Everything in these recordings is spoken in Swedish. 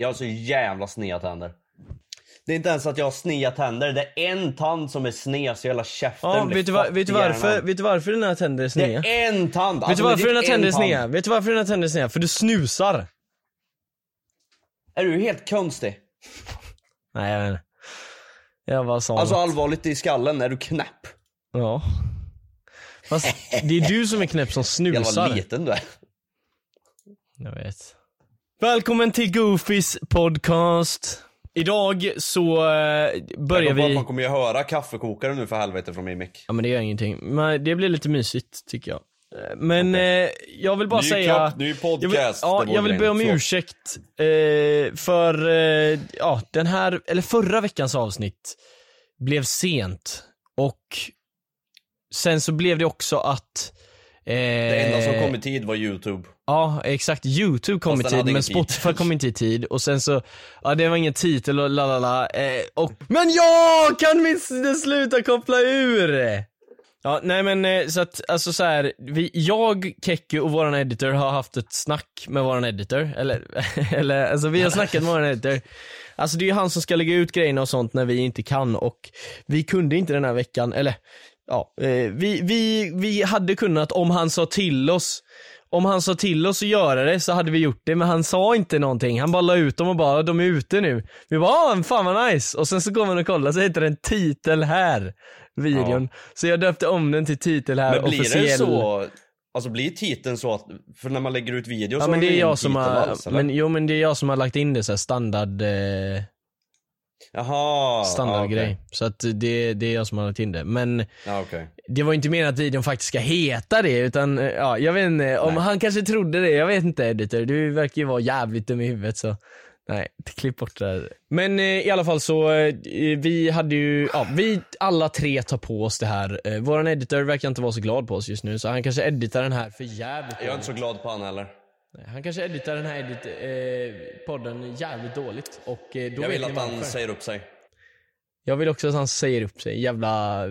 Jag har så jävla sneda tänder. Det är inte ens att jag har sneda tänder, det är en tand som är sned så hela käften Ja, blir vet du, va, fucked vet, du varför, vet du varför dina tänder är Det sneda? är en tand! Vet Alltså, du varför det är dina tänder är sneda? Vet du varför dina tänder är sneda? För du snusar! Är du helt konstig? Nej jag vet inte. Jag bara sa Alltså något. allvarligt i skallen, är du knäpp? Ja. Fast det är du som är knäpp som snusar. liten du är. Jag vet. Välkommen till Goofys podcast. Idag så eh, börjar vi... Man kommer ju höra kaffekokaren nu för helvete från min mick. Ja men det gör ingenting. Men det blir lite mysigt tycker jag. Eh, Men eh, jag vill bara Ny säga... klock, ny podcast, jag vill, ja, jag vill be om ursäkt eh, för, eh, ja den här, eller förra veckans avsnitt blev sent och sen så blev det också att eh, Det enda som kom i tid var youtube. Ja, exakt. Youtube kom i tid, men ingen tid. Spotify kom inte i tid. Och sen så, ja det var ingen titel och la la la. Eh, och, men jag kan vi sluta koppla ur! Ja, nej men eh, så att, alltså så här, vi, jag, Kekki och våran editor har haft ett snack med våran editor, eller, eller alltså vi har snackat med våran editor. Alltså det är ju han som ska lägga ut grejerna och sånt när vi inte kan och vi kunde inte den här veckan, eller ja, eh, vi, vi, vi hade kunnat om han sa till oss om han sa till oss att göra det så hade vi gjort det, men han sa inte någonting. Han bara la ut dem och bara, de är ute nu. Vi bara, ah, fan vad nice. Och sen så går man och kollar så heter den titel här, videon. Så jag döpte om den till titel här Men blir officiell. det så, alltså blir titeln så att, för när man lägger ut videos Ja så men det de är jag som har, alls, eller? men, jo men det är jag som har lagt in det så här standard, eh, Jaha, standardgrej. ja, okej. Så att det, det är jag som har lagt in det. Men Ja okej. det var inte meningen att videon faktiskt ska heta det utan, eh, ja jag vet inte, om Nej. han kanske trodde det, jag vet inte editor, du verkar ju vara jävligt dum i huvudet så Nej, klipp bort det här. Men eh, i alla fall så, eh, vi hade ju, ja vi alla tre tar på oss det här. Eh, våran editor verkar inte vara så glad på oss just nu så han kanske editar den här för jävligt Jag är inte så glad på han heller. Nej, Han kanske editar den här edit, eh, podden jävligt dåligt och eh, då Jag vill att han säger upp sig. Jag vill också att han säger upp sig, jävla...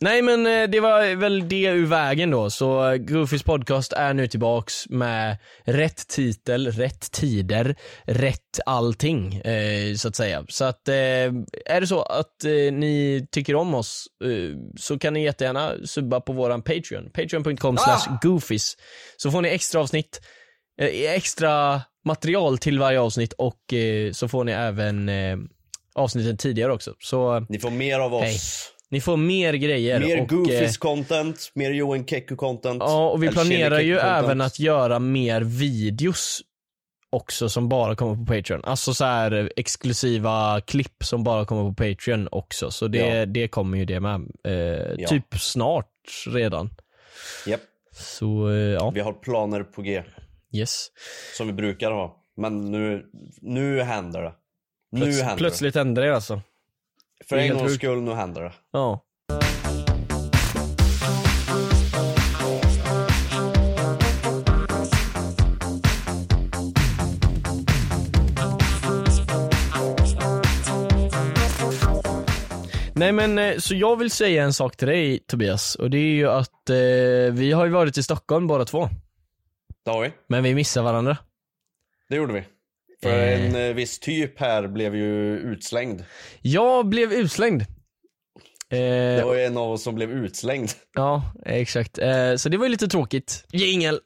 Nej men eh, det var väl det ur vägen då, så eh, Goofys podcast är nu tillbaks med rätt titel, rätt tider, rätt allting eh, så att säga. Så att är det så att ni tycker om oss så kan ni jättegärna subba på våran Patreon, patreon.com slash goofies. Så får ni extra avsnitt, extra material till varje avsnitt och eh, så får ni även eh, avsnitten tidigare också. Så Ni får mer av oss. Hej. ni får mer grejer. Mer och, Goofys eh, content, mer Johan Kekku content. Ja, och vi planerar ju även att göra mer videos också som bara kommer på Patreon. Alltså så här exklusiva klipp som bara kommer på Patreon också. Så det, Ja. det kommer ju det med. Eh, Ja. Typ snart redan. Japp, Så eh, ja, vi har planer på G. yes. Som vi brukar ha. Men nu, nu händer det. Nu Plöts- händer plötsligt det alltså. det. För det är en gångs skull, nu händer det. Ja. Nej men eh, så jag vill säga en sak till dig Tobias och det är ju att eh, vi har ju varit i Stockholm båda två. Det har vi. Men vi missar varandra. Det gjorde vi. För Eh. en eh, viss typ här blev ju utslängd. Jag blev utslängd. Det Eh, var ju en av oss som blev utslängd. ja, exakt. Eh, så det var ju lite tråkigt. Jingel!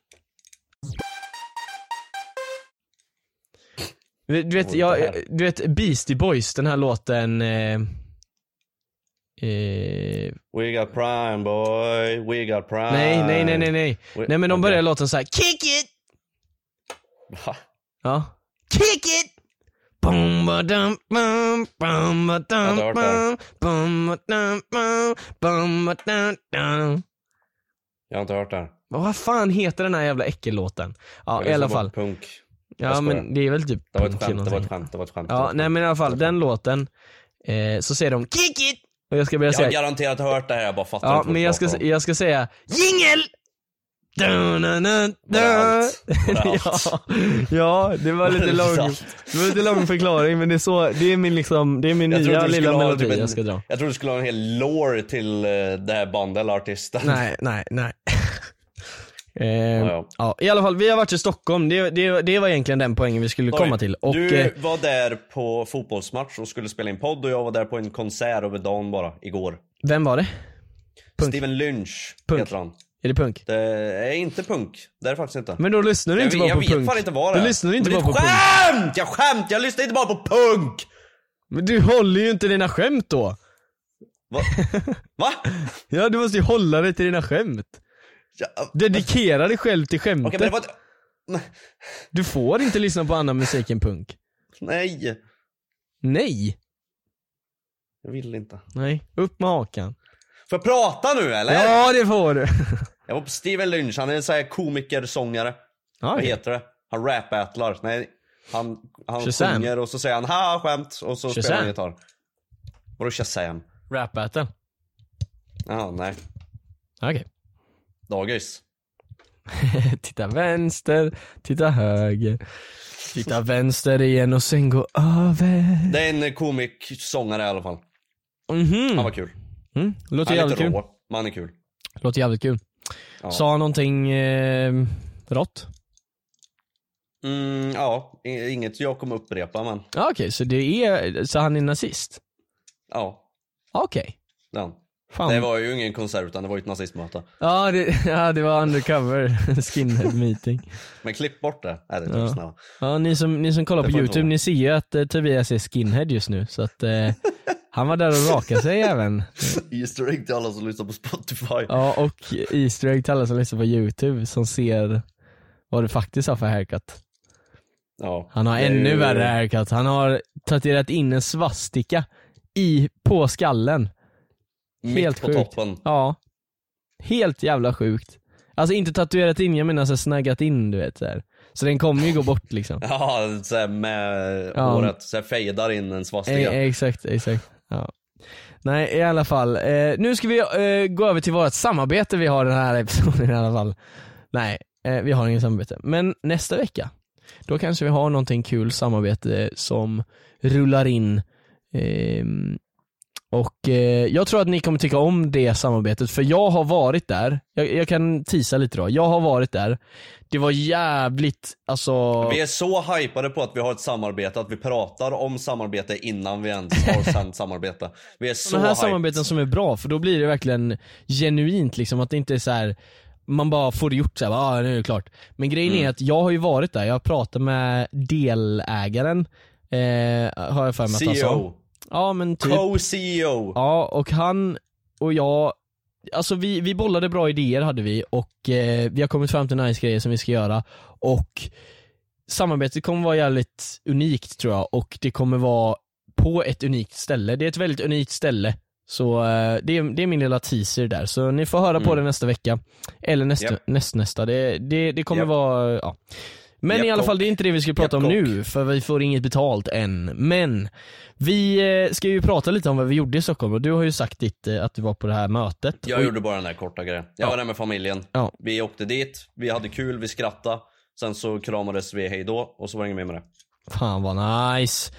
Du vet, jag, det du vet Beastie Boys, den här låten eh, We got prime boy, we got prime. Nej, nej, nej, nej, nej. We- Nej men de börjar låten så här: Kick it! Va? Ja. Kick it! Bum, ba, dum, bum, bum, ba, Jag har dum, inte hört det här. bum, bum, ba, dum, bum, bum, ba, dum, dum. Jag har inte hört det här. Vad fan heter den här jävla äckellåten? Ja i alla fall. Punk. Ja men det är väl typ Det var ett skämt, det var ett skämt, det var ett skämt. Ja nej men i alla fall, den låten, eh, så säger de 'Kick it' och jag ska börja Jag har säga garanterat hört det här, jag bara fattar Ja inte men jag ska, om. jag ska säga 'Jingel!' Var allt? Var ja, ja, det var lite lång, det var lite lång förklaring men det är så, det är min liksom, det är min Jag trodde nya lilla melodi typ en- jag ska dra. Jag tror du skulle ha en hel lore till eh, det här bandet eller artisten. Nej, nej, nej. Eh, Ja, ja. I alla fall, vi har varit i Stockholm, det, det, det var egentligen den poängen vi skulle komma Oj, till. Och, du eh, var där på fotbollsmatch och skulle spela in podd och jag var där på en konsert över dagen bara, igår. vem var det? Punk. Steven Lynch Punk. heter han. Är det punk? Det är inte punk, det är det faktiskt inte. Men då lyssnar du jag inte vet, bara jag på vet punk. fan inte vad det Du är. lyssnar inte bara på är punk. skämt! Jag skämt, jag lyssnar inte bara på punk! Men du håller ju inte dina skämt då. Va? Va? Ja, du måste ju hålla dig till dina skämt. Ja, Dedikera dig själv till skämtet. Okej men det var Du får inte lyssna på annan musik än punk. Nej, Nej. jag vill inte. Nej, upp med hakan. Får jag prata nu eller? Ja, det får du. Jag var på Steven Lynch, han är en sån här komiker, sångare. Ja, Vad okej. heter det? Han rap-battlar. Nej, han, han Shazam. sjunger och så säger han ha skämt och så spelar han Shazam. gitarr. Vadå Shazam? Rap battle. Jaha, nej. Okej. Dagis. titta vänster, titta höger. Titta vänster igen och sen gå över. Det är en komik, sångare i alla fall. Mhm. Han var kul. Mm. Låter Han är jävligt lite kul. rå, men han är kul. Låter jävligt kul. Ja. Sa han någonting eh, rått? Mm, ja, inget jag kommer upprepa men Okej, så det är, så han är nazist? ja, Okej. han. Fan. Det var ju ingen konsert utan det var ju ett nazistmöte. Ja, det, ja, det var undercover skinhead meeting. Men klipp bort det. Nej det är Ja. ja. ni som, ni som kollar Det på youtube, ni ser ju att eh, Tobias är skinhead just nu, så att eh, han var där och rakade sig även. Easter egg till alla som lyssnar på Spotify. Ja, och Easter egg till alla som lyssnar på youtube som ser vad du faktiskt har för haircut. Ja. Han har ännu ju- värre haircut, han har tatuerat in en svastika i, på skallen. Mitt Helt på sjukt. toppen. Ja. Helt jävla sjukt. Alltså inte tatuerat in, jag menar så snaggat in du vet så här. Så den kommer ju gå bort liksom. Ja, såhär med Ja. håret, såhär fejdar in en svastika. E- exakt, exakt. Ja. Nej i alla fall, eh, nu ska vi eh, gå över till vårt samarbete vi har den här episoden i alla fall. Nej, eh, vi har ingen samarbete. Men nästa vecka, då kanske vi har någonting kul samarbete som rullar in. Och eh, jag tror att ni kommer tycka om det samarbetet, för jag har varit där. Jag, jag kan tisa lite då. Jag har varit där. Det var jävligt, alltså... Vi är så hypade på att vi har ett samarbete att vi pratar om samarbete innan vi ens har sänt samarbete. Vi är så Sådana här hyped. samarbeten som är bra, för då blir det verkligen genuint liksom, att det inte är så här man bara får det gjort såhär, ah, nu är det klart. Men grejen Mm. är att jag har ju varit där, jag har pratat med delägaren, eh, har jag för mig att han sa. Ja men typ. Co-CEO. Ja, och han och jag, alltså vi, vi bollade bra idéer hade vi och eh, vi har kommit fram till nice grejer som vi ska göra och samarbetet kommer vara jävligt unikt tror jag och det kommer vara på ett unikt ställe. Det är ett väldigt unikt ställe. Så eh, det, är, det är min lilla teaser där, så ni får höra på Mm. det nästa vecka. Eller nästa, Japp. nästnästa, det, det, det kommer Japp. vara, ja. Men Japp, i alla fall, det är inte det vi ska prata Japp, om nu, för vi får inget betalt än. Men vi eh, ska ju prata lite om vad vi gjorde i Stockholm och du har ju sagt ditt, eh, att du var på det här mötet. Jag och, gjorde bara den där korta grejen. Jag Ja. var där med familjen. Ja. Vi åkte dit, vi hade kul, vi skrattade. Sen så kramades vi hej då och så var det inget mer med det. Fan vad nice.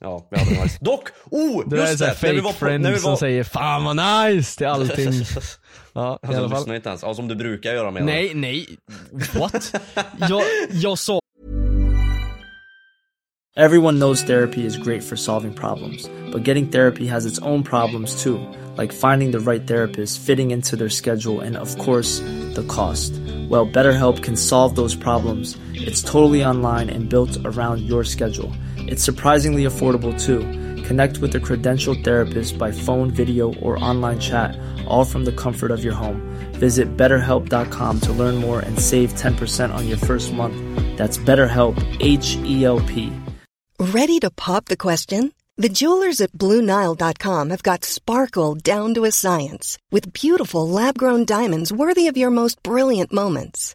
Ja, vi hade det nice. Dock! Oh! Det där är Just såhär det! När vi fake var på, friends när vi som säger 'Fan vad nice' till allting. Ja, i Alltså, alla fall. lyssnar inte ens. Ja, som du brukar göra menar. Nej, nej. What? jag, jag sa Everyone knows therapy is great for solving problems, but getting therapy has its own problems too, like finding the right therapist, fitting into their schedule, and of course, the cost. Well, BetterHelp can solve those problems. It's totally online and built around your schedule. It's surprisingly affordable too. Connect with a credentialed therapist by phone, video, or online chat, all from the comfort of your home. Visit betterhelp.com to learn more and save 10% on your first month. That's BetterHelp, H E L P. Ready to pop the question? The jewelers at BlueNile.com have got sparkle down to a science with beautiful lab grown diamonds worthy of your most brilliant moments.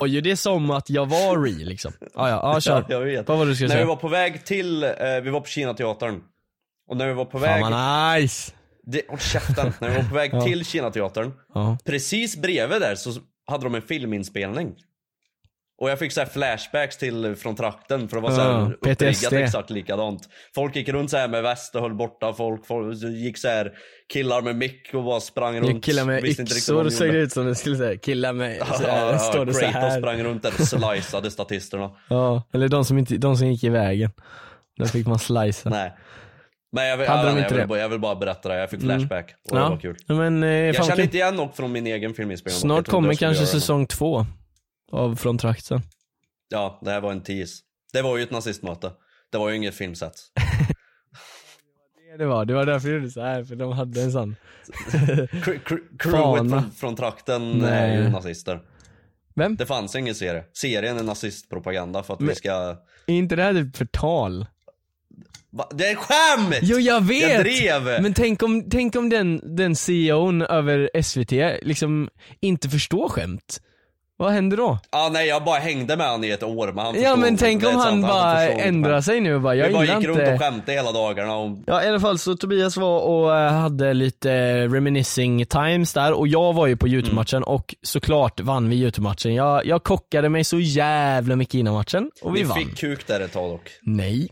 Och ju det är som att jag var re liksom. Ah, ja, ja, kör. Ja, jag vet. Vad var det du skulle När säga? vi var på väg till, eh, vi var på Kinateatern. Och när vi var på väg, Fan vad nice! det, håll käften, när vi var på väg till Kinateatern, precis bredvid där så hade de en filminspelning. Och jag fick så här flashbacks till från trakten för det var så Ja, uppriggat exakt likadant. Folk gick runt så här med väst och höll borta folk, folk gick så här killar med mick och bara sprang runt. Jag killar med yxor såg det ut som det skulle säga, killar med, så Ja, här, ja, står det så här. sprang runt där och sliceade statisterna. Ja, eller de som, inte, de som gick i vägen. Där fick man slicea. Nej. Men jag, vill, Hade de inte jag, vill, det? bara- jag vill bara berätta det, jag fick flashback och det Ja, var kul. men eh, Jag känner inte igen något från min egen filminspelning. Snart kommer kanske det, säsong två av Från trakten. Ja, det här var en tease. Det var ju ett nazistmöte. Det var ju inget filmset. Det det var, det var därför jag gjorde så här för de hade en sån. Cr- cr- Crewet från, från trakten Nej. är ju nazister. Vem? Det fanns ingen serie. Serien är nazistpropaganda för att vi Men- ska... Är inte det här typ förtal? Va? Det är skämt! Jo jag vet! Jag drev! Men tänk om, tänk om den, den CEOn över SVT liksom inte förstår skämt. Vad händer då? Ah, nej jag bara hängde med han i ett år men han Ja men tänk om han bara ändrar sig nu och bara, jag Vi bara gick runt inte och skämtade hela dagarna och... Ja i alla fall så Tobias var och eh, hade lite reminiscing times där och jag var ju på Youtube-matchen och såklart vann vi Youtube-matchen. Jag, jag kockade mig så jävla mycket innan matchen och vi Vi vann. fick kuk där ett tag dock. Nej.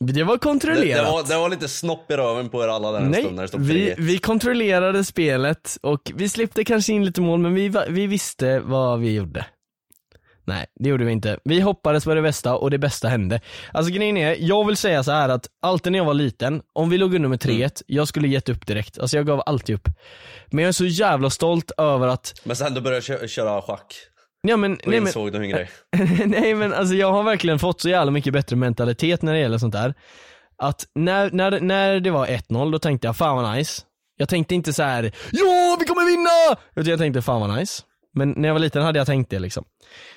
Det var Det, kontrollerat. det, var, det var lite snopp i röven på er alla där Nej, när det stod vi, 3-1. vi kontrollerade spelet och vi släppte kanske in lite mål men vi, vi visste vad vi gjorde. Nej, det gjorde vi inte. Vi hoppades på det bästa och det bästa hände. Alltså grejen är, jag vill säga så här att alltid när jag var liten, om vi låg under med 3-1, Mm. jag skulle gett upp direkt. Alltså jag gav alltid upp. Men jag är så jävla stolt över att, Men sen du började kö- köra schack. Ja men, Då nej men, insåg du en grej. nej men alltså jag har verkligen fått så jävla mycket bättre mentalitet när det gäller sånt där. Att när, när, när det var 1-0 då tänkte jag fan vad nice. Jag tänkte inte så här: ja vi kommer vinna! Utan jag tänkte fan vad nice. Men när jag var liten hade jag tänkt det liksom.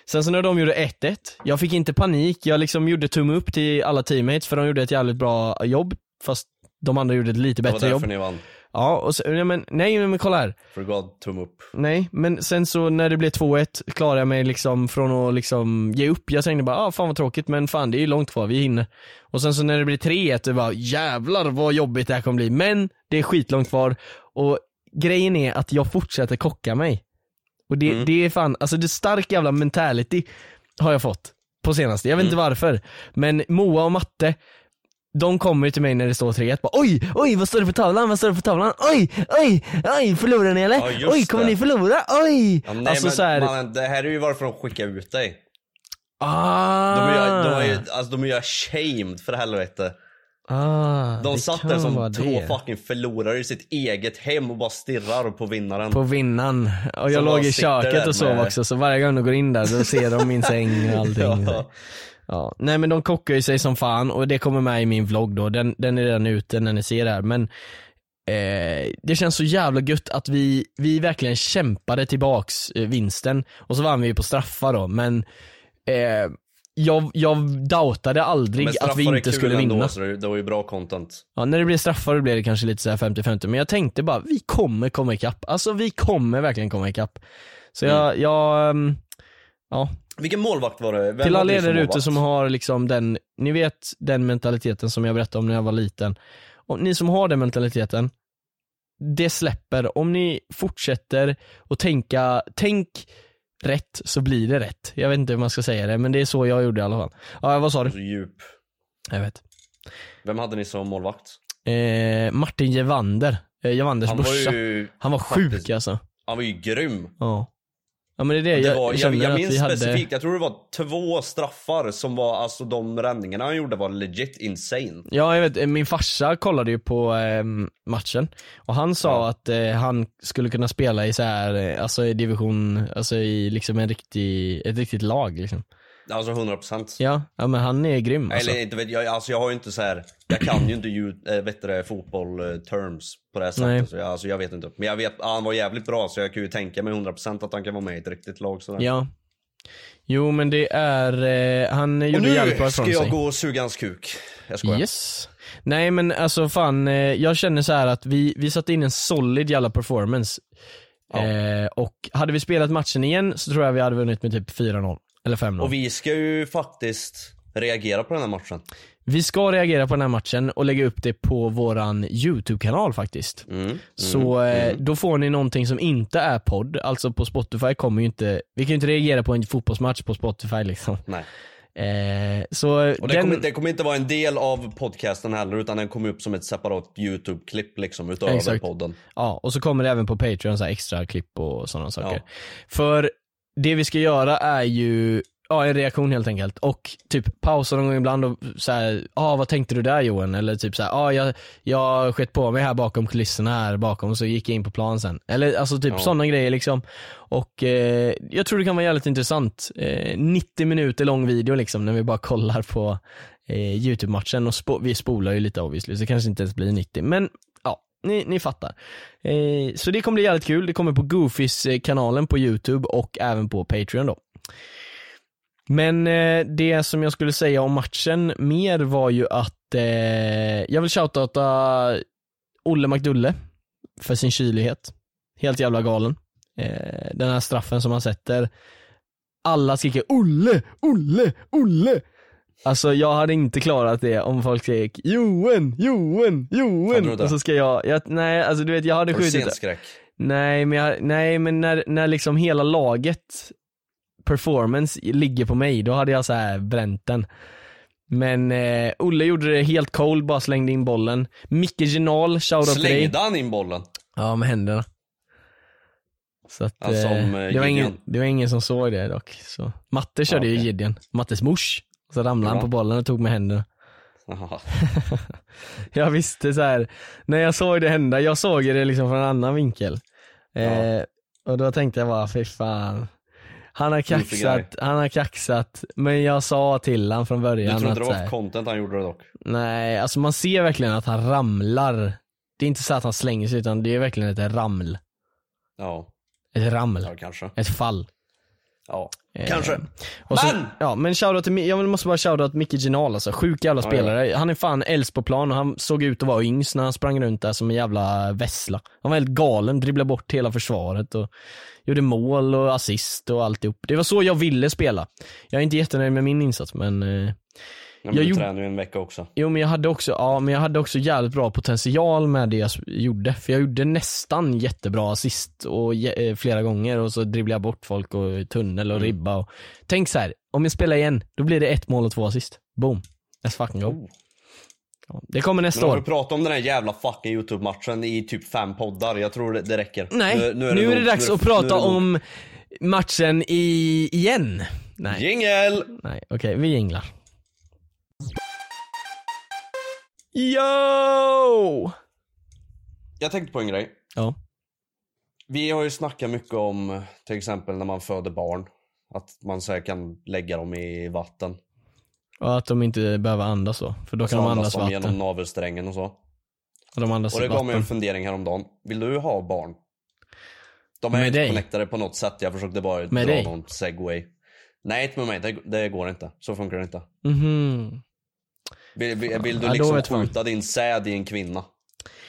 Sen så när de gjorde 1-1, jag fick inte panik, jag liksom gjorde tumme upp till alla teammates för de gjorde ett jävligt bra jobb. Fast de andra gjorde ett lite Det var bättre därför jobb. ni vann. Ja, och så, ja, men, nej men kolla här. För God, tumme upp. Nej, men sen så när det blev 2-1 klarade jag mig liksom från att liksom ge upp. Jag tänkte bara, ah, fan vad tråkigt men fan det är ju långt kvar, vi hinner. Och sen så när det blir 3-1, det var jävlar vad jobbigt det här kommer bli. Men det är skitlångt kvar och grejen är att jag fortsätter kocka mig. Och det, Mm. det är fan, alltså det stark jävla mentality har jag fått på senaste. Jag vet inte Mm. varför. Men Moa och Matte, de kommer till mig när det står 3-1 bara oj, oj vad står det på tavlan, vad står det på tavlan, oj, oj, oj, förlorar ni eller? Ja, oj, kommer det. ni förlora? Oj! Ja, nej, alltså men, så här, mannen, det här är ju varför de skickar ut dig. ah, De är, ju- de är, ju- alltså, de är ju ashamed för helvete. ah, De satt där som två det. fucking förlorare i sitt eget hem och bara stirrar på vinnaren. På vinnaren. Och jag Som låg i köket och sov med- också, så varje gång de går in där då ser de min säng och allting. Ja. Ja, nej men de kockar ju sig som fan och det kommer med i min vlogg då, den, den är redan ute när ni ser det här men eh, Det känns så jävla gött att vi, vi verkligen kämpade tillbaks eh, vinsten och så vann vi ju på straffar då men eh, jag, jag doubtade aldrig att vi inte kul skulle ändå, vinna. så det, det var ju bra content. Ja, när det blev straffar då blev det kanske lite så här 50-50 men jag tänkte bara vi kommer komma ikapp, alltså vi kommer verkligen komma ikapp. Så jag, jag ehm, ja, Vilken målvakt var det? Vem till alla er som där ute som har liksom den, ni vet den mentaliteten som jag berättade om när jag var liten. Och ni som har den mentaliteten, det släpper. Om ni fortsätter att tänka, tänk rätt så blir det rätt. Jag vet inte hur man ska säga det men det är så jag gjorde i alla fall. Ja vad sa du? Så djup. Jag vet. Vem hade ni som målvakt? Eh, Martin Gevander, eh, Gevanders Han brorsa. ju, Han var sjuk faktiskt- alltså. han var ju grym. Ja. Ja men det är det, Det jag, var, jag, känner jag att minns vi hade... specifikt, jag tror det var två straffar som var, alltså de räddningarna han gjorde var legit insane. Ja jag vet, min farsa kollade ju på eh, matchen och han sa Ja. att eh, han skulle kunna spela i så här, eh, alltså i division, alltså i liksom en riktig, ett riktigt lag liksom. Alltså 100%. Ja, ja men han är grym alltså. Eller inte vet jag, alltså jag har ju inte så här. Jag kan ju inte ju, äh, vet du det, fotboll eh, terms på det här sättet. Nej. Så jag, alltså jag vet inte. Men jag vet, han var jävligt bra så jag kan ju tänka mig 100% att han kan vara med i ett riktigt lag sådär. Ja. Jo men det är, eh, han Och gjorde jävligt bra nu ifrån ska jag sig. gå och suga hans kuk. Jag skojar. Yes. Nej men alltså fan, eh, jag känner så här att vi, vi satte in en solid jävla performance. Ja. Eh, och hade vi spelat matchen igen så tror jag vi hade vunnit med typ 4-0. Eller 5-0. Och vi ska ju faktiskt reagera på den här matchen. Vi ska reagera på den här matchen och lägga upp det på våran YouTube-kanal faktiskt. Mm. Så eh, då får ni någonting som inte är podd, alltså på Spotify kommer ju inte, vi kan ju inte reagera på en fotbollsmatch på Spotify liksom. Nej. Eh, så Och det, den, kommer, det kommer inte vara en del av podcasten heller utan den kommer upp som ett separat YouTube-klipp liksom utöver Exakt. podden. ja, och så kommer det även på Patreon så extra klipp och sådana saker. Ja. För det vi ska göra är ju Ja, en reaktion helt enkelt. Och typ pausa någon gång ibland och såhär, ah, vad tänkte du där Johan? Eller typ såhär, ah, jag, jag skett på mig här bakom kulisserna här bakom och så gick jag in på plan sen. Eller alltså typ Ja. sådana grejer liksom. Och eh, jag tror det kan vara jävligt intressant. Eh, 90 minuter lång video liksom när vi bara kollar på eh, YouTube-matchen och spo- vi spolar ju lite obviously så det kanske inte ens blir 90 men ja, ni, ni fattar. Eh, så det kommer bli jävligt kul, det kommer på Goofys eh, kanalen på YouTube och även på Patreon då. Men eh, det som jag skulle säga om matchen mer var ju att eh, jag vill shoutouta Olle McDulle för sin kylighet. Helt jävla galen. Eh, den här straffen som han sätter. Alla skriker Olle, Olle, Olle. Alltså jag hade inte klarat det om folk skrek Joen, Joen, Joen. Och så ska jag, jag, nej alltså du vet jag hade skjutit? Nej men, jag, nej, men när, när liksom hela laget performance ligger på mig, då hade jag så här bränt den. Men eh, Olle gjorde det helt cold, bara slängde in bollen. Micke Genal, shoutout till dig. Slängde han in bollen? Ja, med händerna. Så att, Alltså, eh, det, var ingen, det var ingen som såg det dock. Så. Matte körde Ja, ju okej. Gideon, Mattes mors. Så ramlade han Ja. på bollen och tog med händerna. Jag visste så här när jag såg det hända, jag såg det liksom från en annan vinkel. Eh, och då tänkte jag bara, fy fan. Han har kaxat, han har kaxat, men jag sa till han från Du början tror inte att det var för content han gjorde det dock? nej, alltså man ser verkligen att han ramlar. Det är inte så att han slänger sig utan det är verkligen ett raml. Ja, Ett raml. ja kanske. Ett fall. Ja, Eh, kanske. Så, Men! Ja men shoutout till, jag måste bara shoutout Micke Ginal alltså, sjuk jävla Ja, spelare. Han är fan äldst på plan och han såg ut att vara yngst när han sprang runt där som en jävla vessla. Han var helt galen, dribblade bort hela försvaret och gjorde mål och assist och alltihop. Det var så jag ville spela. Jag är inte jättenöjd med min insats men eh, Men Jag du tränade ju en vecka också. Jo men jag hade också, ja men jag hade också jävligt bra potential med det jag gjorde. För jag gjorde nästan jättebra assist och eh, flera gånger och så dribblade jag bort folk och tunnel och Mm. ribba och Tänk så här, om jag spelar igen, då blir det ett mål och två assist. Boom. Let's fucking go. Oh. Det kommer nästa Men har du år. pratat om den här jävla fucking YouTube-matchen i typ fem poddar? Jag tror det, det räcker. Nej, nu, är det, dags nu är att nu är prata det om matchen i, igen. Nej, Jingel! nej okej, vi jinglar. Yo! Jag tänkte på en grej. Ja. Vi har ju snackat mycket om till exempel när man föder barn. Att man så kan lägga dem i vatten. Och att de inte behöver andas då, för då kan de andas andas vatten. genom navelsträngen och så. Och de andas Och det gav mig en fundering häromdagen. Vill du ha barn? De är Med inte dig? connectade på något sätt. Jag försökte bara Med dra dig? någon segway. Nej, inte med mig. Det, det går inte. Så funkar det inte. Mhm. Vill, vill, vill du Ja, liksom fan. skjuta din säd i en kvinna?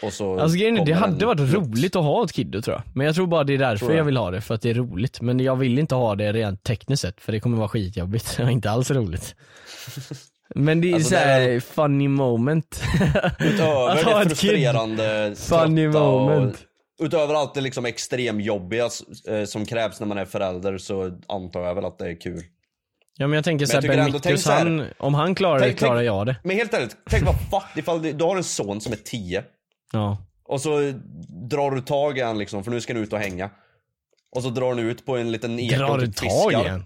Och så Alltså grejen är, det hade varit ut. roligt att ha ett kiddo tror jag. Men jag tror bara det är därför jag. jag vill ha det, för att det är roligt. Men jag vill inte ha det rent tekniskt sett, för det kommer vara skitjobbigt. Det är inte alls roligt. Men det är Alltså, såhär är- funny moment. Utöver att ha det frustrerande, Funny moment. Och, utöver allt det liksom extremjobbiga eh, som krävs när man är förälder så antar jag väl att det är kul. Ja men jag tänker såhär, Ben Mickus, så han, om han klarar det, Tänk- klarar tänk- jag det. Men helt ärligt, tänk vad fuck ifall du, du har en son som är 10 Ja. och så drar du tag i han liksom för nu ska du ut och hänga. Och så drar du ut på en liten ek Drar du tag i en?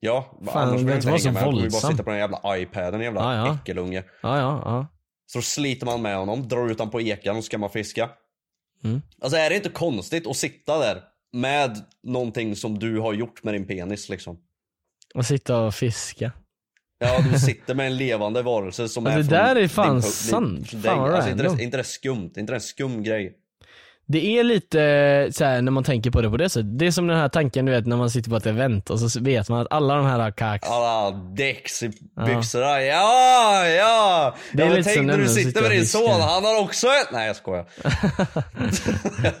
Ja, Fan, annars det vill inte så hänga med. Han kommer ju bara våldsam. sitta på den jävla iPaden, jävla Ja, ja. äckelunge. Ja, ja, ja. Så sliter man med honom, drar ut honom på ekan och ska man fiska. Mm. Alltså är det inte konstigt att sitta där med någonting som du har gjort med din penis liksom? Och sitta och fiska. Ja, du sitter med en levande varelse som Ja, är det där är fan sant. din- Fan, alltså, inte, det, inte det skumt, inte det en skum grej. Det är lite så här när man tänker på det på det sättet. Det är som den här tanken du vet när man sitter på ett event och så vet man att alla de här har kax. Alla däcks i byxorna, ja, ja! Det är ja, men lite tänk när du sitter med din son, han har också ett... Nej jag skojar.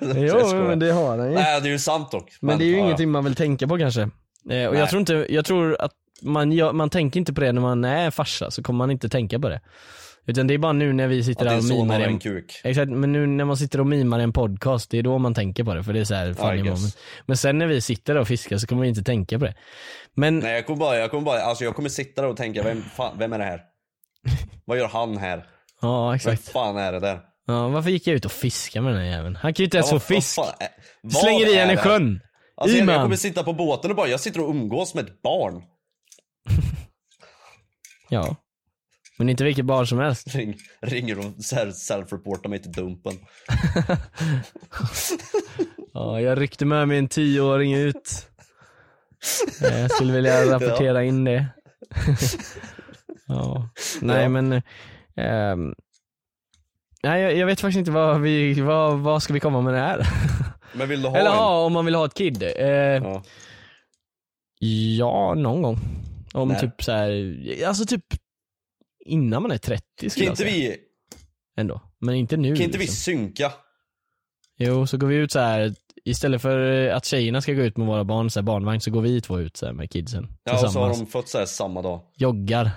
Jo jag skojar. men det har han ju. Nej det är ju sant dock. Men det är ju ja, ja. ingenting man vill tänka på kanske. Eh, och Nej. jag tror inte, jag tror att man, man tänker inte på det när man är farsa, så kommer man inte tänka på det. Utan det är bara nu när vi sitter där och mimar en en, kuk. Exakt, men nu när man sitter och mimar en podcast, det är då man tänker på det för det är så här funny moment. Men sen när vi sitter där och fiskar så kommer vi inte tänka på det. Men Nej jag kommer bara, jag kommer bara, alltså jag kommer sitta där och tänka, vem, fan, vem är det här? Vad gör han här? ja Vem exakt. fan är det där? Ja, varför gick jag ut och fiskade med den här jäveln? Han kan ju inte ens Ja, få fisk. fan vad Slänger i henne i sjön. Alltså, jag, jag kommer sitta på båten och bara, jag sitter och umgås med ett barn. Ja. Men inte vilket barn som helst. Ring, ringer och self-reportar mig till Dumpen. Ja, jag ryckte med mig en tioåring ut. Eh, Jag skulle vilja rapportera in det. ja. Nej Ja. men, ehm, nej jag, jag vet faktiskt inte vad vi, vad, vad ska vi komma med det här? Men vill du ha Eller en? ja, om man vill ha ett kid. Eh, Ja. ja, någon gång. Om När? typ så här, alltså typ innan man är 30 skulle Kan jag inte säga. vi, Ändå. Men inte nu kan inte vi liksom. synka? Jo, så går vi ut så här istället för att tjejerna ska gå ut med våra barn, så här barnvagn, så går vi två ut så här med kidsen. Ja och så har de fått så här samma dag. Joggar.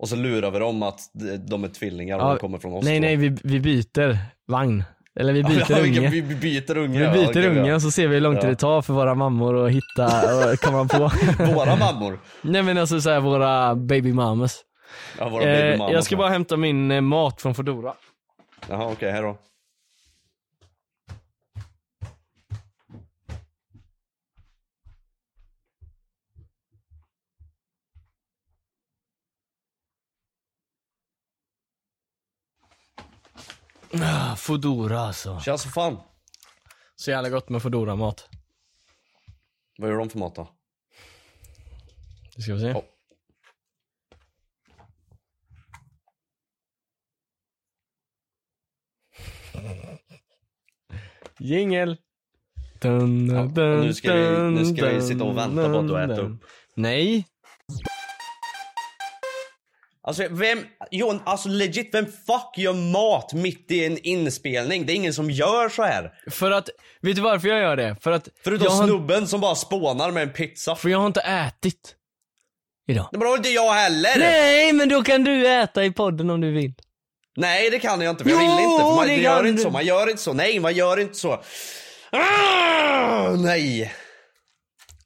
Och så lurar vi dem att de är tvillingar och Ja, de kommer från oss nej då. nej, vi, vi byter vagn. Eller vi byter ja, unge. vi, vi byter unge. Vi ja, byter okej, unge ja. och så ser vi hur långt Ja. det tar för våra mammor att hitta och komma på. Våra mammor. Nej men alltså så här, våra baby mamas. Ja, våra Eh, baby mammor. jag ska bara hämta min eh, mat från Foodora. Jaha okej, här då. Ah, Foodora alltså. Känns som fan. Så jävla gott med Foodora mat. Vad gör de för mat då? Det ska vi se. Oh. Jingel. Dun, Ja, och nu ska vi- nu ska vi sitta och vänta på att du äter upp. Nej. Alltså vem, Jon, alltså legit, vem fuck gör mat mitt i en inspelning? Det är ingen som gör så här. För att, vet du varför jag gör det? För att Förutom jag har, snubben som bara spånar med en pizza. för jag har inte ätit. Idag. Men det har inte jag heller. Nej men då kan du äta i podden om du vill. Nej det kan jag inte för jag Jo, vill inte. För man det gör kan inte du. så, man gör inte så. Nej man gör inte så. Ah, nej.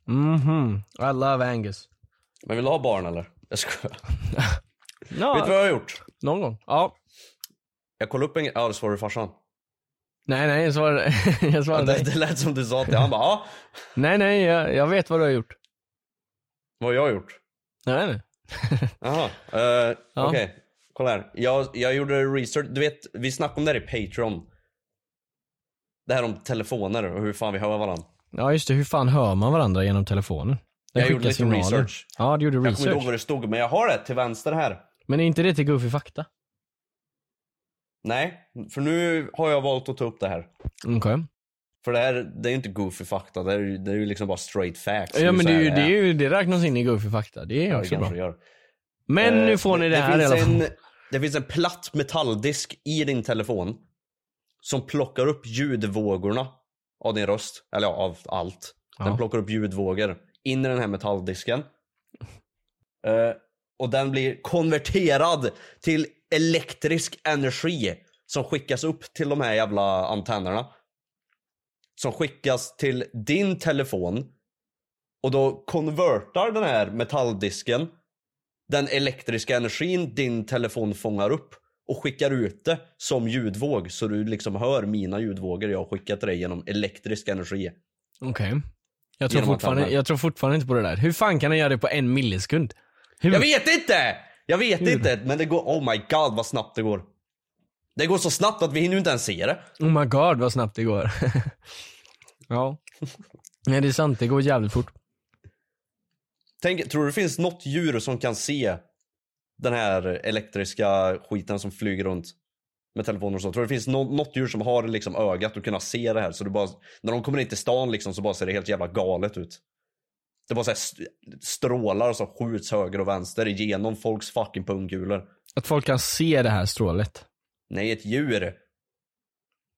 Mhm, I love Angus. Men vill du ha barn eller? Jag skojar. Ja, Vet du vad jag har gjort? någon gång. Ja. Jag kollade upp en Ja det svarade farsan. Nej nej, jag svarade, jag Ja, svarade det, nej. det lät som du sa till Han bara ja. Nej nej, jag, jag vet vad du har gjort. Vad har jag gjort? Nej nej. Jaha. Uh, Ja. Okej. Kolla här. Jag, jag gjorde research. Du vet, vi snackade om det här i Patreon. Det här om telefoner och hur fan vi hör varandra. Ja just det, hur fan hör man varandra genom telefonen? Den Jag gjorde lite signaler. research. Ja du gjorde Jag kommer inte ihåg research. vad det stod, men jag har det till vänster här. Men är inte det till Goofy Fakta? Nej, för nu har jag valt att ta upp det här. Okej. För det här, det är ju inte goofy fakta, det är ju det är ju liksom bara straight facts. Ja men det, är ju, det, är ju, det räknas in i Goofy Fakta, det är Ja, det också bra. det gör. Men Eh, nu får ni det, här i alla fall. en, Det finns en platt metalldisk i din telefon som plockar upp ljudvågorna av din röst, eller ja, av allt. Den Ja. plockar upp ljudvågor in i den här metalldisken. Eh, och den blir konverterad till elektrisk energi som skickas upp till de här jävla antennerna. Som skickas till din telefon och då konvertar den här metalldisken den elektriska energin din telefon fångar upp och skickar ut det som ljudvåg så du liksom hör mina ljudvågor jag har skickat till dig genom elektrisk energi. Okej. Jag, tror fortfarande, jag tror fortfarande inte på det där. Hur fan kan den göra det på en millisekund? Hur? Jag vet inte! Jag vet inte, men det går, oh my god vad snabbt det går. Det går så snabbt att vi hinner inte ens se det. Oh my god vad snabbt det går. ja. Nej det är sant, det går jävligt fort. Tänk, tror du det finns något djur som kan se den här elektriska skiten som flyger runt med telefoner och så? Tror du det finns nå- något djur som har liksom ögat och kunna se det här så du bara, när de kommer in till stan liksom så bara ser det helt jävla galet ut. Det bara så här st- strålar som skjuts höger och vänster genom folks fucking pungkulor. Att folk kan se det här strålet. Nej, ett djur.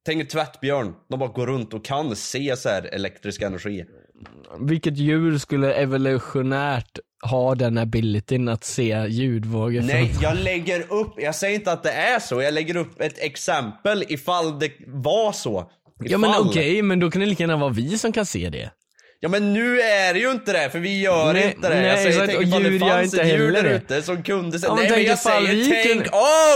Tänk en tvättbjörn. De bara går runt och kan se så här elektrisk energi. Vilket djur skulle evolutionärt ha den abilityn att se ljudvågor? från- Nej, jag lägger upp, jag säger inte att det är så, jag lägger upp ett exempel ifall det var så. Ja men Ifall. okej, men då kan det lika gärna vara vi som kan se det. Ja men nu är det ju inte det, för vi gör Nej, inte det. nej, jag säger, tänk och ifall det fanns inte ett djur där ute som kunde säga, Ja, nej men tänk jag säger vi tänk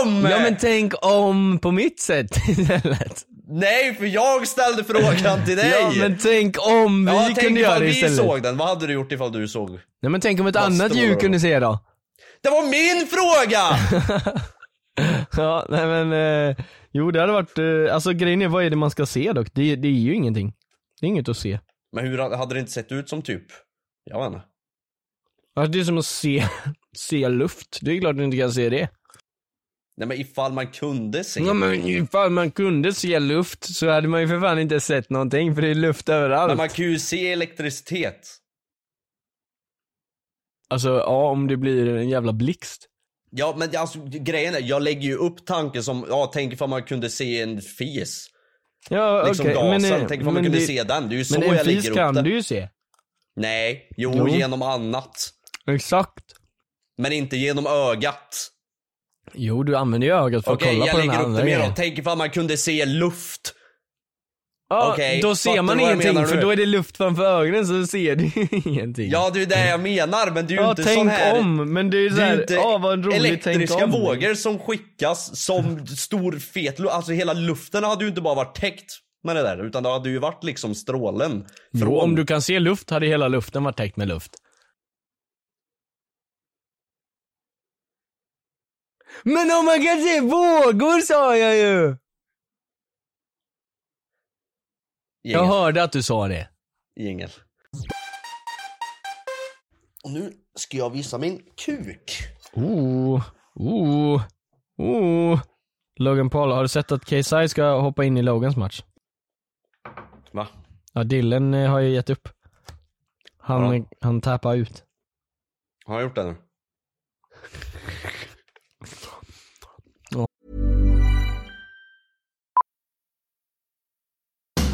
om! Ja men tänk om på mitt sätt istället. Nej, för jag ställde frågan till dig! Ja men tänk om vi Ja, tänk kunde ifall göra det vi istället. såg den, vad hade du gjort ifall du såg? Nej men tänk om ett annat djur kunde se då? Det var min fråga! Ja, nej men, eh, jo det hade varit, eh, alltså grejen är vad är det man ska se dock? Det, det är ju ingenting. Det är inget att se. Men hur hade det inte sett ut som typ? Jag vet inte. Alltså, det är som att se, se luft. Det är klart du inte kan se det. Nej men ifall man kunde se. Ja men ifall man kunde se luft så hade man ju för fan inte sett någonting för det är luft överallt. Men man kan ju se elektricitet. Alltså ja, om det blir en jävla blixt. Ja men alltså grejen är, jag lägger ju upp tanken som, ja tänk ifall man kunde se en fis. Ja Liksom okej, gasen, men, eh, tänk ifall man men kunde det- se den. Det är ju så Men en jag lägger upp kan det. du ju se. Nej, jo, Jo. genom annat. Exakt. Men inte genom ögat. Jo du använder ju ögat för Okej, att kolla jag på den lägger här upp andra det mer då. Tänk ifall man kunde se luft. Ja, Okej, då fattar ser man du ingenting för då är det luft framför ögonen så ser du ingenting. Ja, det är det jag menar, men det är ju Ja, inte sån här... om, men det är såhär, ju inte ja vad roligt, elektriska vågor som skickas som stor fet. Alltså hela luften hade ju inte bara varit täckt med det där, utan det hade ju varit liksom strålen. Jo, om du kan se luft hade hela luften varit täckt med luft. Men om man kan se vågor sa jag ju! Jag Jingel. hörde att du sa det. Jingel. Och nu ska jag visa min kuk. Oh, oh, oh. Logan Paul, har du sett att KSI ska hoppa in i Logans match? Va? Ja, Dylan eh, har ju gett upp. Han, Ja. han tappar ut. Har jag gjort det nu?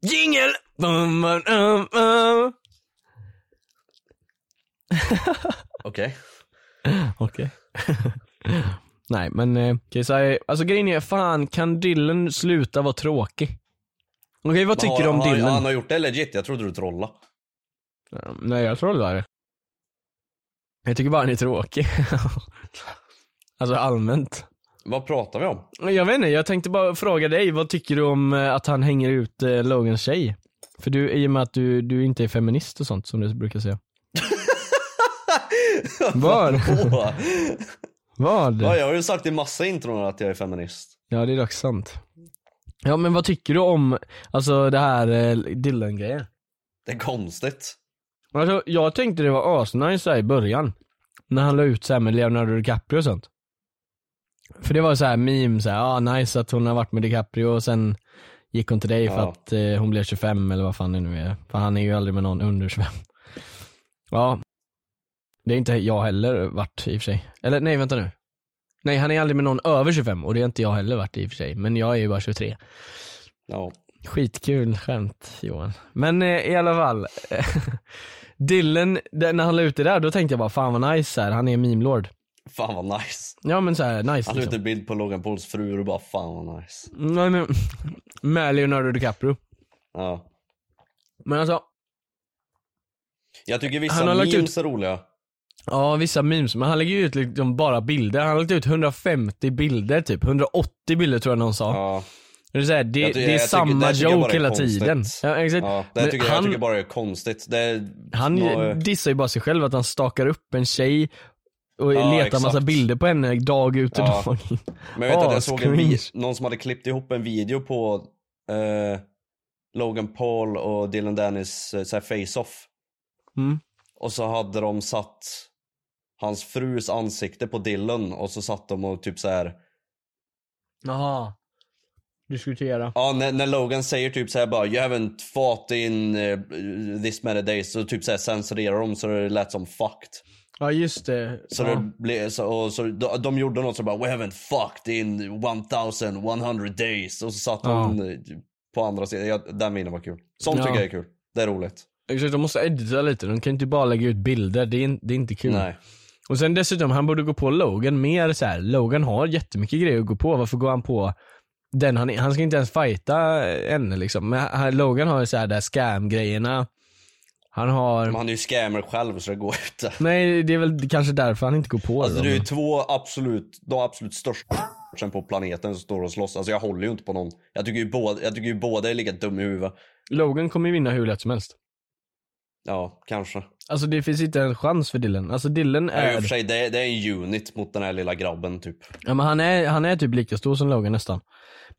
Jingel! Okej. Okej. Nej men eh, KSI, alltså grejen är, fan kan Dylan sluta vara tråkig? Okej vad tycker du om Dylan? Han har gjort det legit, jag trodde du trollade. Nej jag där. Jag tycker bara han är tråkig. alltså allmänt. Vad pratar vi om? Jag vet inte, jag tänkte bara fråga dig, vad tycker du om eh, att han hänger ut eh, Logans tjej? För du, i och med att du, du inte är feminist och sånt som du brukar säga. Åh. Vad? Ja, jag har ju sagt i massa intron att jag är feminist. Ja det är dock sant. Ja men vad tycker du om, alltså det här eh, Dylan-grejen? Det är konstigt. Alltså jag tänkte det var asnice i början. När han la ut så här med Leonardo DiCaprio och sånt. För det var så här meme så här, ah nice att hon har varit med DiCaprio och sen gick hon till dig för Ja. att eh, hon blev 25 eller vad fan det nu är. För han är ju aldrig med någon under 25. Ja. Det är inte jag heller varit i och för sig. Eller nej vänta nu. Nej han är aldrig med någon över 25 och det har inte jag heller varit i och för sig. Men jag är ju bara 23. Ja. Skitkul skämt Johan. Men eh, i alla fall. Dylan, när han la ut det där då tänkte jag bara fan vad nice här. han är meme-lord. Fan vad nice. Ja men så här nice Han la ut liksom. en bild på Logan Pauls fru och bara fan vad nice. Nej men, med Leonardo DiCaprio. Ja. Men alltså, Jag tycker Han vissa har lagt memes är roliga. ja vissa memes, men han lägger ju ut liksom bara bilder. Han har lagt ut 150 bilder typ, 180 bilder tror jag någon sa. Ja. Det är, här, det, Jag ty- det är tycker- samma tycker joke hela konstigt. tiden. Ja exakt. Ja, det Men tycker han, jag tycker bara är konstigt. Är han nå- dissar ju bara sig själv att han stakar upp en tjej och Ja, letar massa exakt. bilder på henne dag ut och Ja. dag in. Men jag vet att jag såg en någon som hade klippt ihop en video på eh, Logan Paul och Dylan Dennis eh, face-off. Mm. Och så hade de satt hans frus ansikte på Dylan och så satt de och typ så här. Jaha. Diskutera. Ja när, när Logan säger typ så här bara You haven't fought in eh, this many days så typ så här censurerar de så det lät som fucked. Ja just det. Så ja. det blev så, och så de, de gjorde något så bara We haven't fucked in 1100 days och så satt Ja. hon eh, på andra sidan. Ja, den videon var kul. Sånt Ja. tycker jag är kul. Det är roligt. Exakt, de måste edita lite, de kan inte bara lägga ut bilder, det är, det är inte kul. Nej. Och sen dessutom, han borde gå på Logan mer så här. Logan har jättemycket grejer att gå på, varför går han på den han, han ska inte ens fighta ännu liksom. Men Logan har ju så här där scam-grejerna. Han har, Men han är ju scammer själv så det går inte. nej det är väl kanske därför han inte går på Alltså dem. det är två absolut, de absolut största på planeten som står och slåss. Alltså jag håller ju inte på någon. Jag tycker ju båda, jag tycker ju båda är lika dum i huvudet. Logan kommer ju vinna hur lätt som helst. Ja, kanske. Alltså det finns inte en chans för Dylan. Alltså Dylan Ja, i och är, för sig, det, är- det är en unit mot den här lilla grabben typ. ja, men han är, han är typ lika stor som Logan nästan.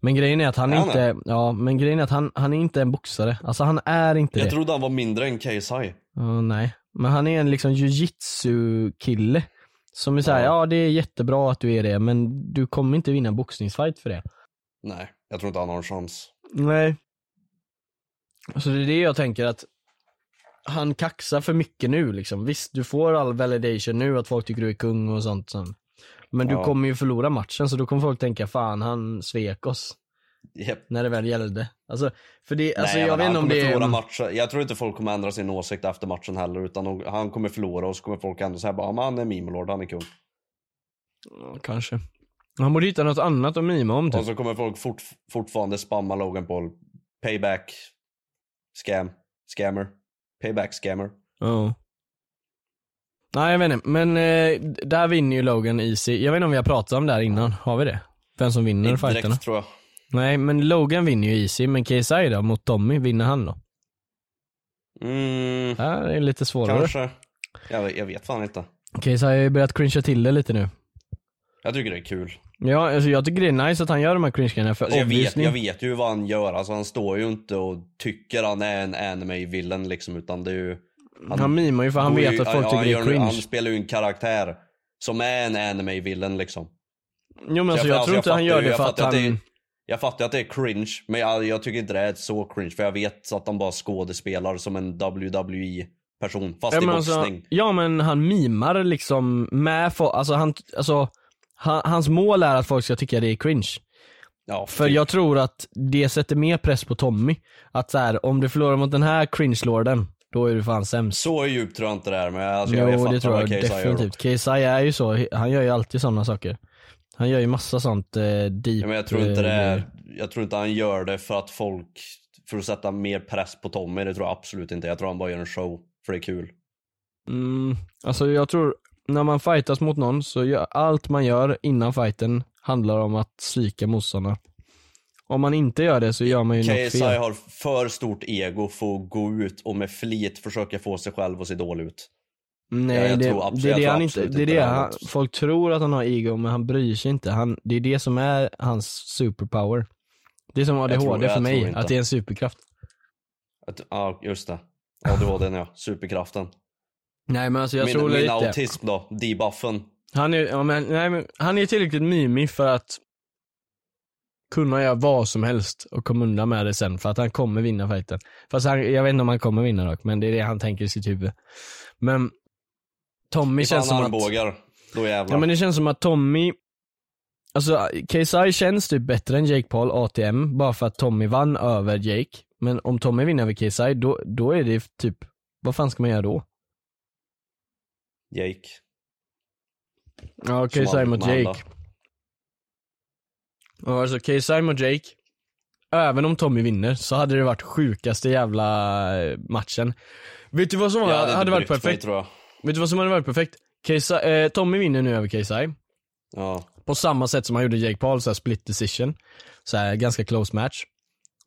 Men grejen är att han Är han inte, ja men grejen är att han, han är inte en boxare. Alltså han är inte Jag det. trodde han var mindre än KSI. Ja, nej. Men han är en liksom jujitsu kille. Som är såhär, ja. Ja. det är jättebra att du är det men du kommer inte vinna en boxningsfight för det. Nej, jag tror inte han har en chans. Nej. Så det är det jag tänker att han kaxar för mycket nu liksom. Visst, du får all validation nu att folk tycker du är kung och sånt. sånt. Men du Ja. kommer ju förlora matchen så då kommer folk tänka, fan han svek oss. Yep. När det väl gällde. Alltså, för det, alltså Nej, jag men vet inte om det är... matchen. Jag tror inte folk kommer ändra sin åsikt efter matchen heller. Utan han kommer förlora och så kommer folk ändå säga bara, "Ja, men han är mimolord, han är kung. Ja, kanske. Han borde hitta något annat att mima om typ. Och så kommer folk fort, fortfarande spamma Logan Paul. Payback. Scam. Scammer. Payback scammer. Ja. Nej jag vet inte, men eh, där vinner ju Logan easy. Jag vet inte om vi har pratat om det här innan, har vi det? Vem som vinner Inte fighterna? direkt tror jag. Nej men Logan vinner ju easy, men KSI då mot Tommy, vinner han då? Mm, Det här är lite svårare. kanske. Jag, vet- jag vet fan inte. KSI har ju börjat cringea till det lite nu. Jag tycker det är kul. Ja, alltså jag tycker det är nice att han gör de här cringe för Alltså jag, vet, jag vet ju vad han gör. Alltså han står ju inte och tycker han är en anime-villain liksom. Utan det är ju... Han mimar ju för han vet ju- att folk ja, tycker han det är cringe. Han spelar ju en karaktär som är en anime-villain liksom. Jo men alltså jag- jag, alltså, tror jag inte han fattar gör det jag för att fattar han... att det- Jag fattar att det är cringe, men jag, jag tycker inte det är så cringe. För jag vet att de bara skådespelar som en WWE-person. Fast Ja i alltså, boxning. ja men han mimar liksom med folk, alltså han, alltså han, hans mål är att folk ska tycka det är cringe. Ja, För typ. jag tror att det sätter mer press på Tommy. Att så här, om du förlorar mot den här cringe-lorden, då är du fan sämst. Så djupt tror jag inte det är, men alltså, jag, jag jo fattar det tror jag definitivt. KSI är ju så, han gör ju alltid sådana saker. Han gör ju massa sånt eh, deep Ja, men jag tror inte det eh, är, jag tror inte han gör det för att folk, för att sätta mer press på Tommy, det tror jag absolut inte. Jag tror han bara gör en show, för det är kul. Mm, alltså jag tror, när man fightas mot någon så gör allt man gör innan fighten handlar om att psyka motståndaren. Om man inte gör det så gör man ju något KSI fel. har för stort ego för att gå ut och med flit försöka få sig själv att se dålig ut. Nej Ja, jag det, tror absolut- det är det han inte, det är det han, något. folk tror att han har ego men han bryr sig inte. Han, det är det som är hans superpower. Det är som ADHD tror- jag för mig, att det är en superkraft. Ja, just det. Den ja. Superkraften. Nej men alltså jag min tror min lite. autism då, debuffen. Han är, ja, men, nej, men, han är tillräckligt mimig för att kunna göra vad som helst och komma undan med det sen för att han kommer vinna fighten. Fast han, jag vet inte om han kommer vinna dock, men det är det han tänker i sitt huvud. Men Tommy Ifall känns som han att... armbågar, då jävlar. Ja men det känns som att Tommy, alltså KSI känns typ bättre än Jake Paul ATM bara för att Tommy vann över Jake. Men om Tommy vinner över KSI då, då är det typ, vad fan ska man göra då? Jake. Ja KSI mot. Jake. Ja alltså KSI mot Jake, även om Tommy vinner så hade det varit sjukaste jävla eh, matchen. Vet du vad som var, hade hade, varit mig, perfekt? tror jag. Vet du vad som hade varit perfekt? KSI, eh, Tommy vinner nu över KSI. Ja. På samma sätt som han gjorde Jake Paul, så split decision. Så här, ganska close match.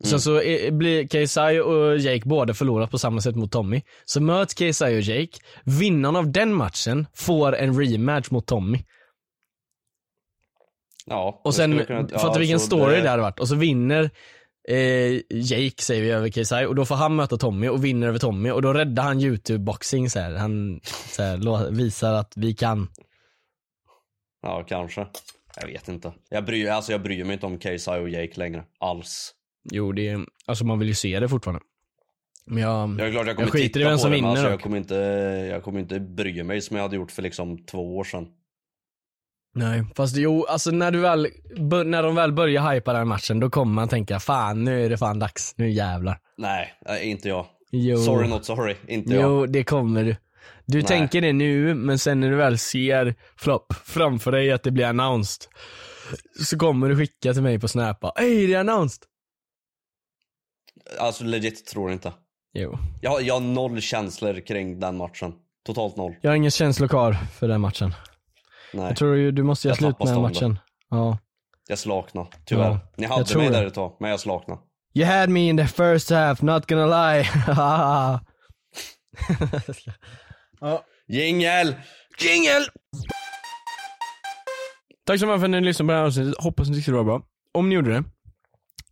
Sen så är, blir KSI och Jake båda förlorat på samma sätt mot Tommy. Så möts KSI och Jake. Vinnaren av den matchen får en rematch mot Tommy. Ja. Och det sen, kunna- fattar ja, vilken så story det hade varit. Och så vinner eh, Jake, säger vi, över KSI. Och då får han möta Tommy och vinner över Tommy. Och då räddar han youtube-boxing så här. Han så här, visar att vi kan. Ja, kanske. Jag vet inte. Jag bryr, alltså jag bryr mig inte om KSI och Jake längre. Alls. Jo, det är, alltså man vill ju se det fortfarande. Men jag, Jag är glad jag kommer jag skiter i vem som vinner alltså, jag, kommer inte, jag kommer inte bry mig som jag hade gjort för liksom två år sedan. Nej, fast jo, alltså när du väl, när de väl börjar hypa den här matchen, då kommer man tänka fan nu är det fan dags, nu jävlar. Nej, inte jag. Jo. Sorry not sorry, inte jag. Jo, det kommer du. Du Nej. tänker det nu, men sen när du väl ser flopp framför dig att det blir announced, så kommer du skicka till mig på snap Ey det är announced! Alltså legit tror inte. Jo. Jag, jag har noll känslor kring den matchen. Totalt noll. Jag har ingen känslor kvar för den matchen. Nej. Jag tror ju du måste göra slut med den matchen. Ja. Jag slakna, tyvärr. Ja, Ni hade mig det. där ett tag, men jag slakna. You had me in the first half, not gonna lie. ja. Jingel! Jingel! Tack så mycket för att ni lyssnade på det här avsnittet. Hoppas ni tyckte det var bra. Om ni gjorde det,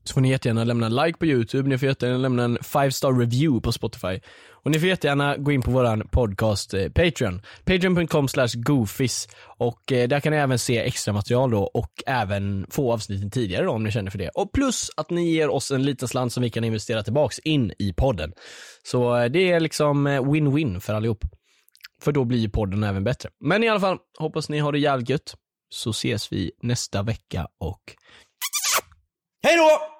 så får ni jättegärna lämna en like på youtube, ni får jättegärna lämna en 5 star review på spotify. Och ni får jättegärna gå in på våran podcast eh, Patreon. Patreon.com slash goofies. Och eh, där kan ni även se extra material då och även få avsnitten tidigare då om ni känner för det. Och plus att ni ger oss en liten slant som vi kan investera tillbaks in i podden. Så eh, det är liksom eh, win-win för allihop. För då blir ju podden även bättre. Men i alla fall, hoppas ni har det jävligt gött. Så ses vi nästa vecka och Hej då!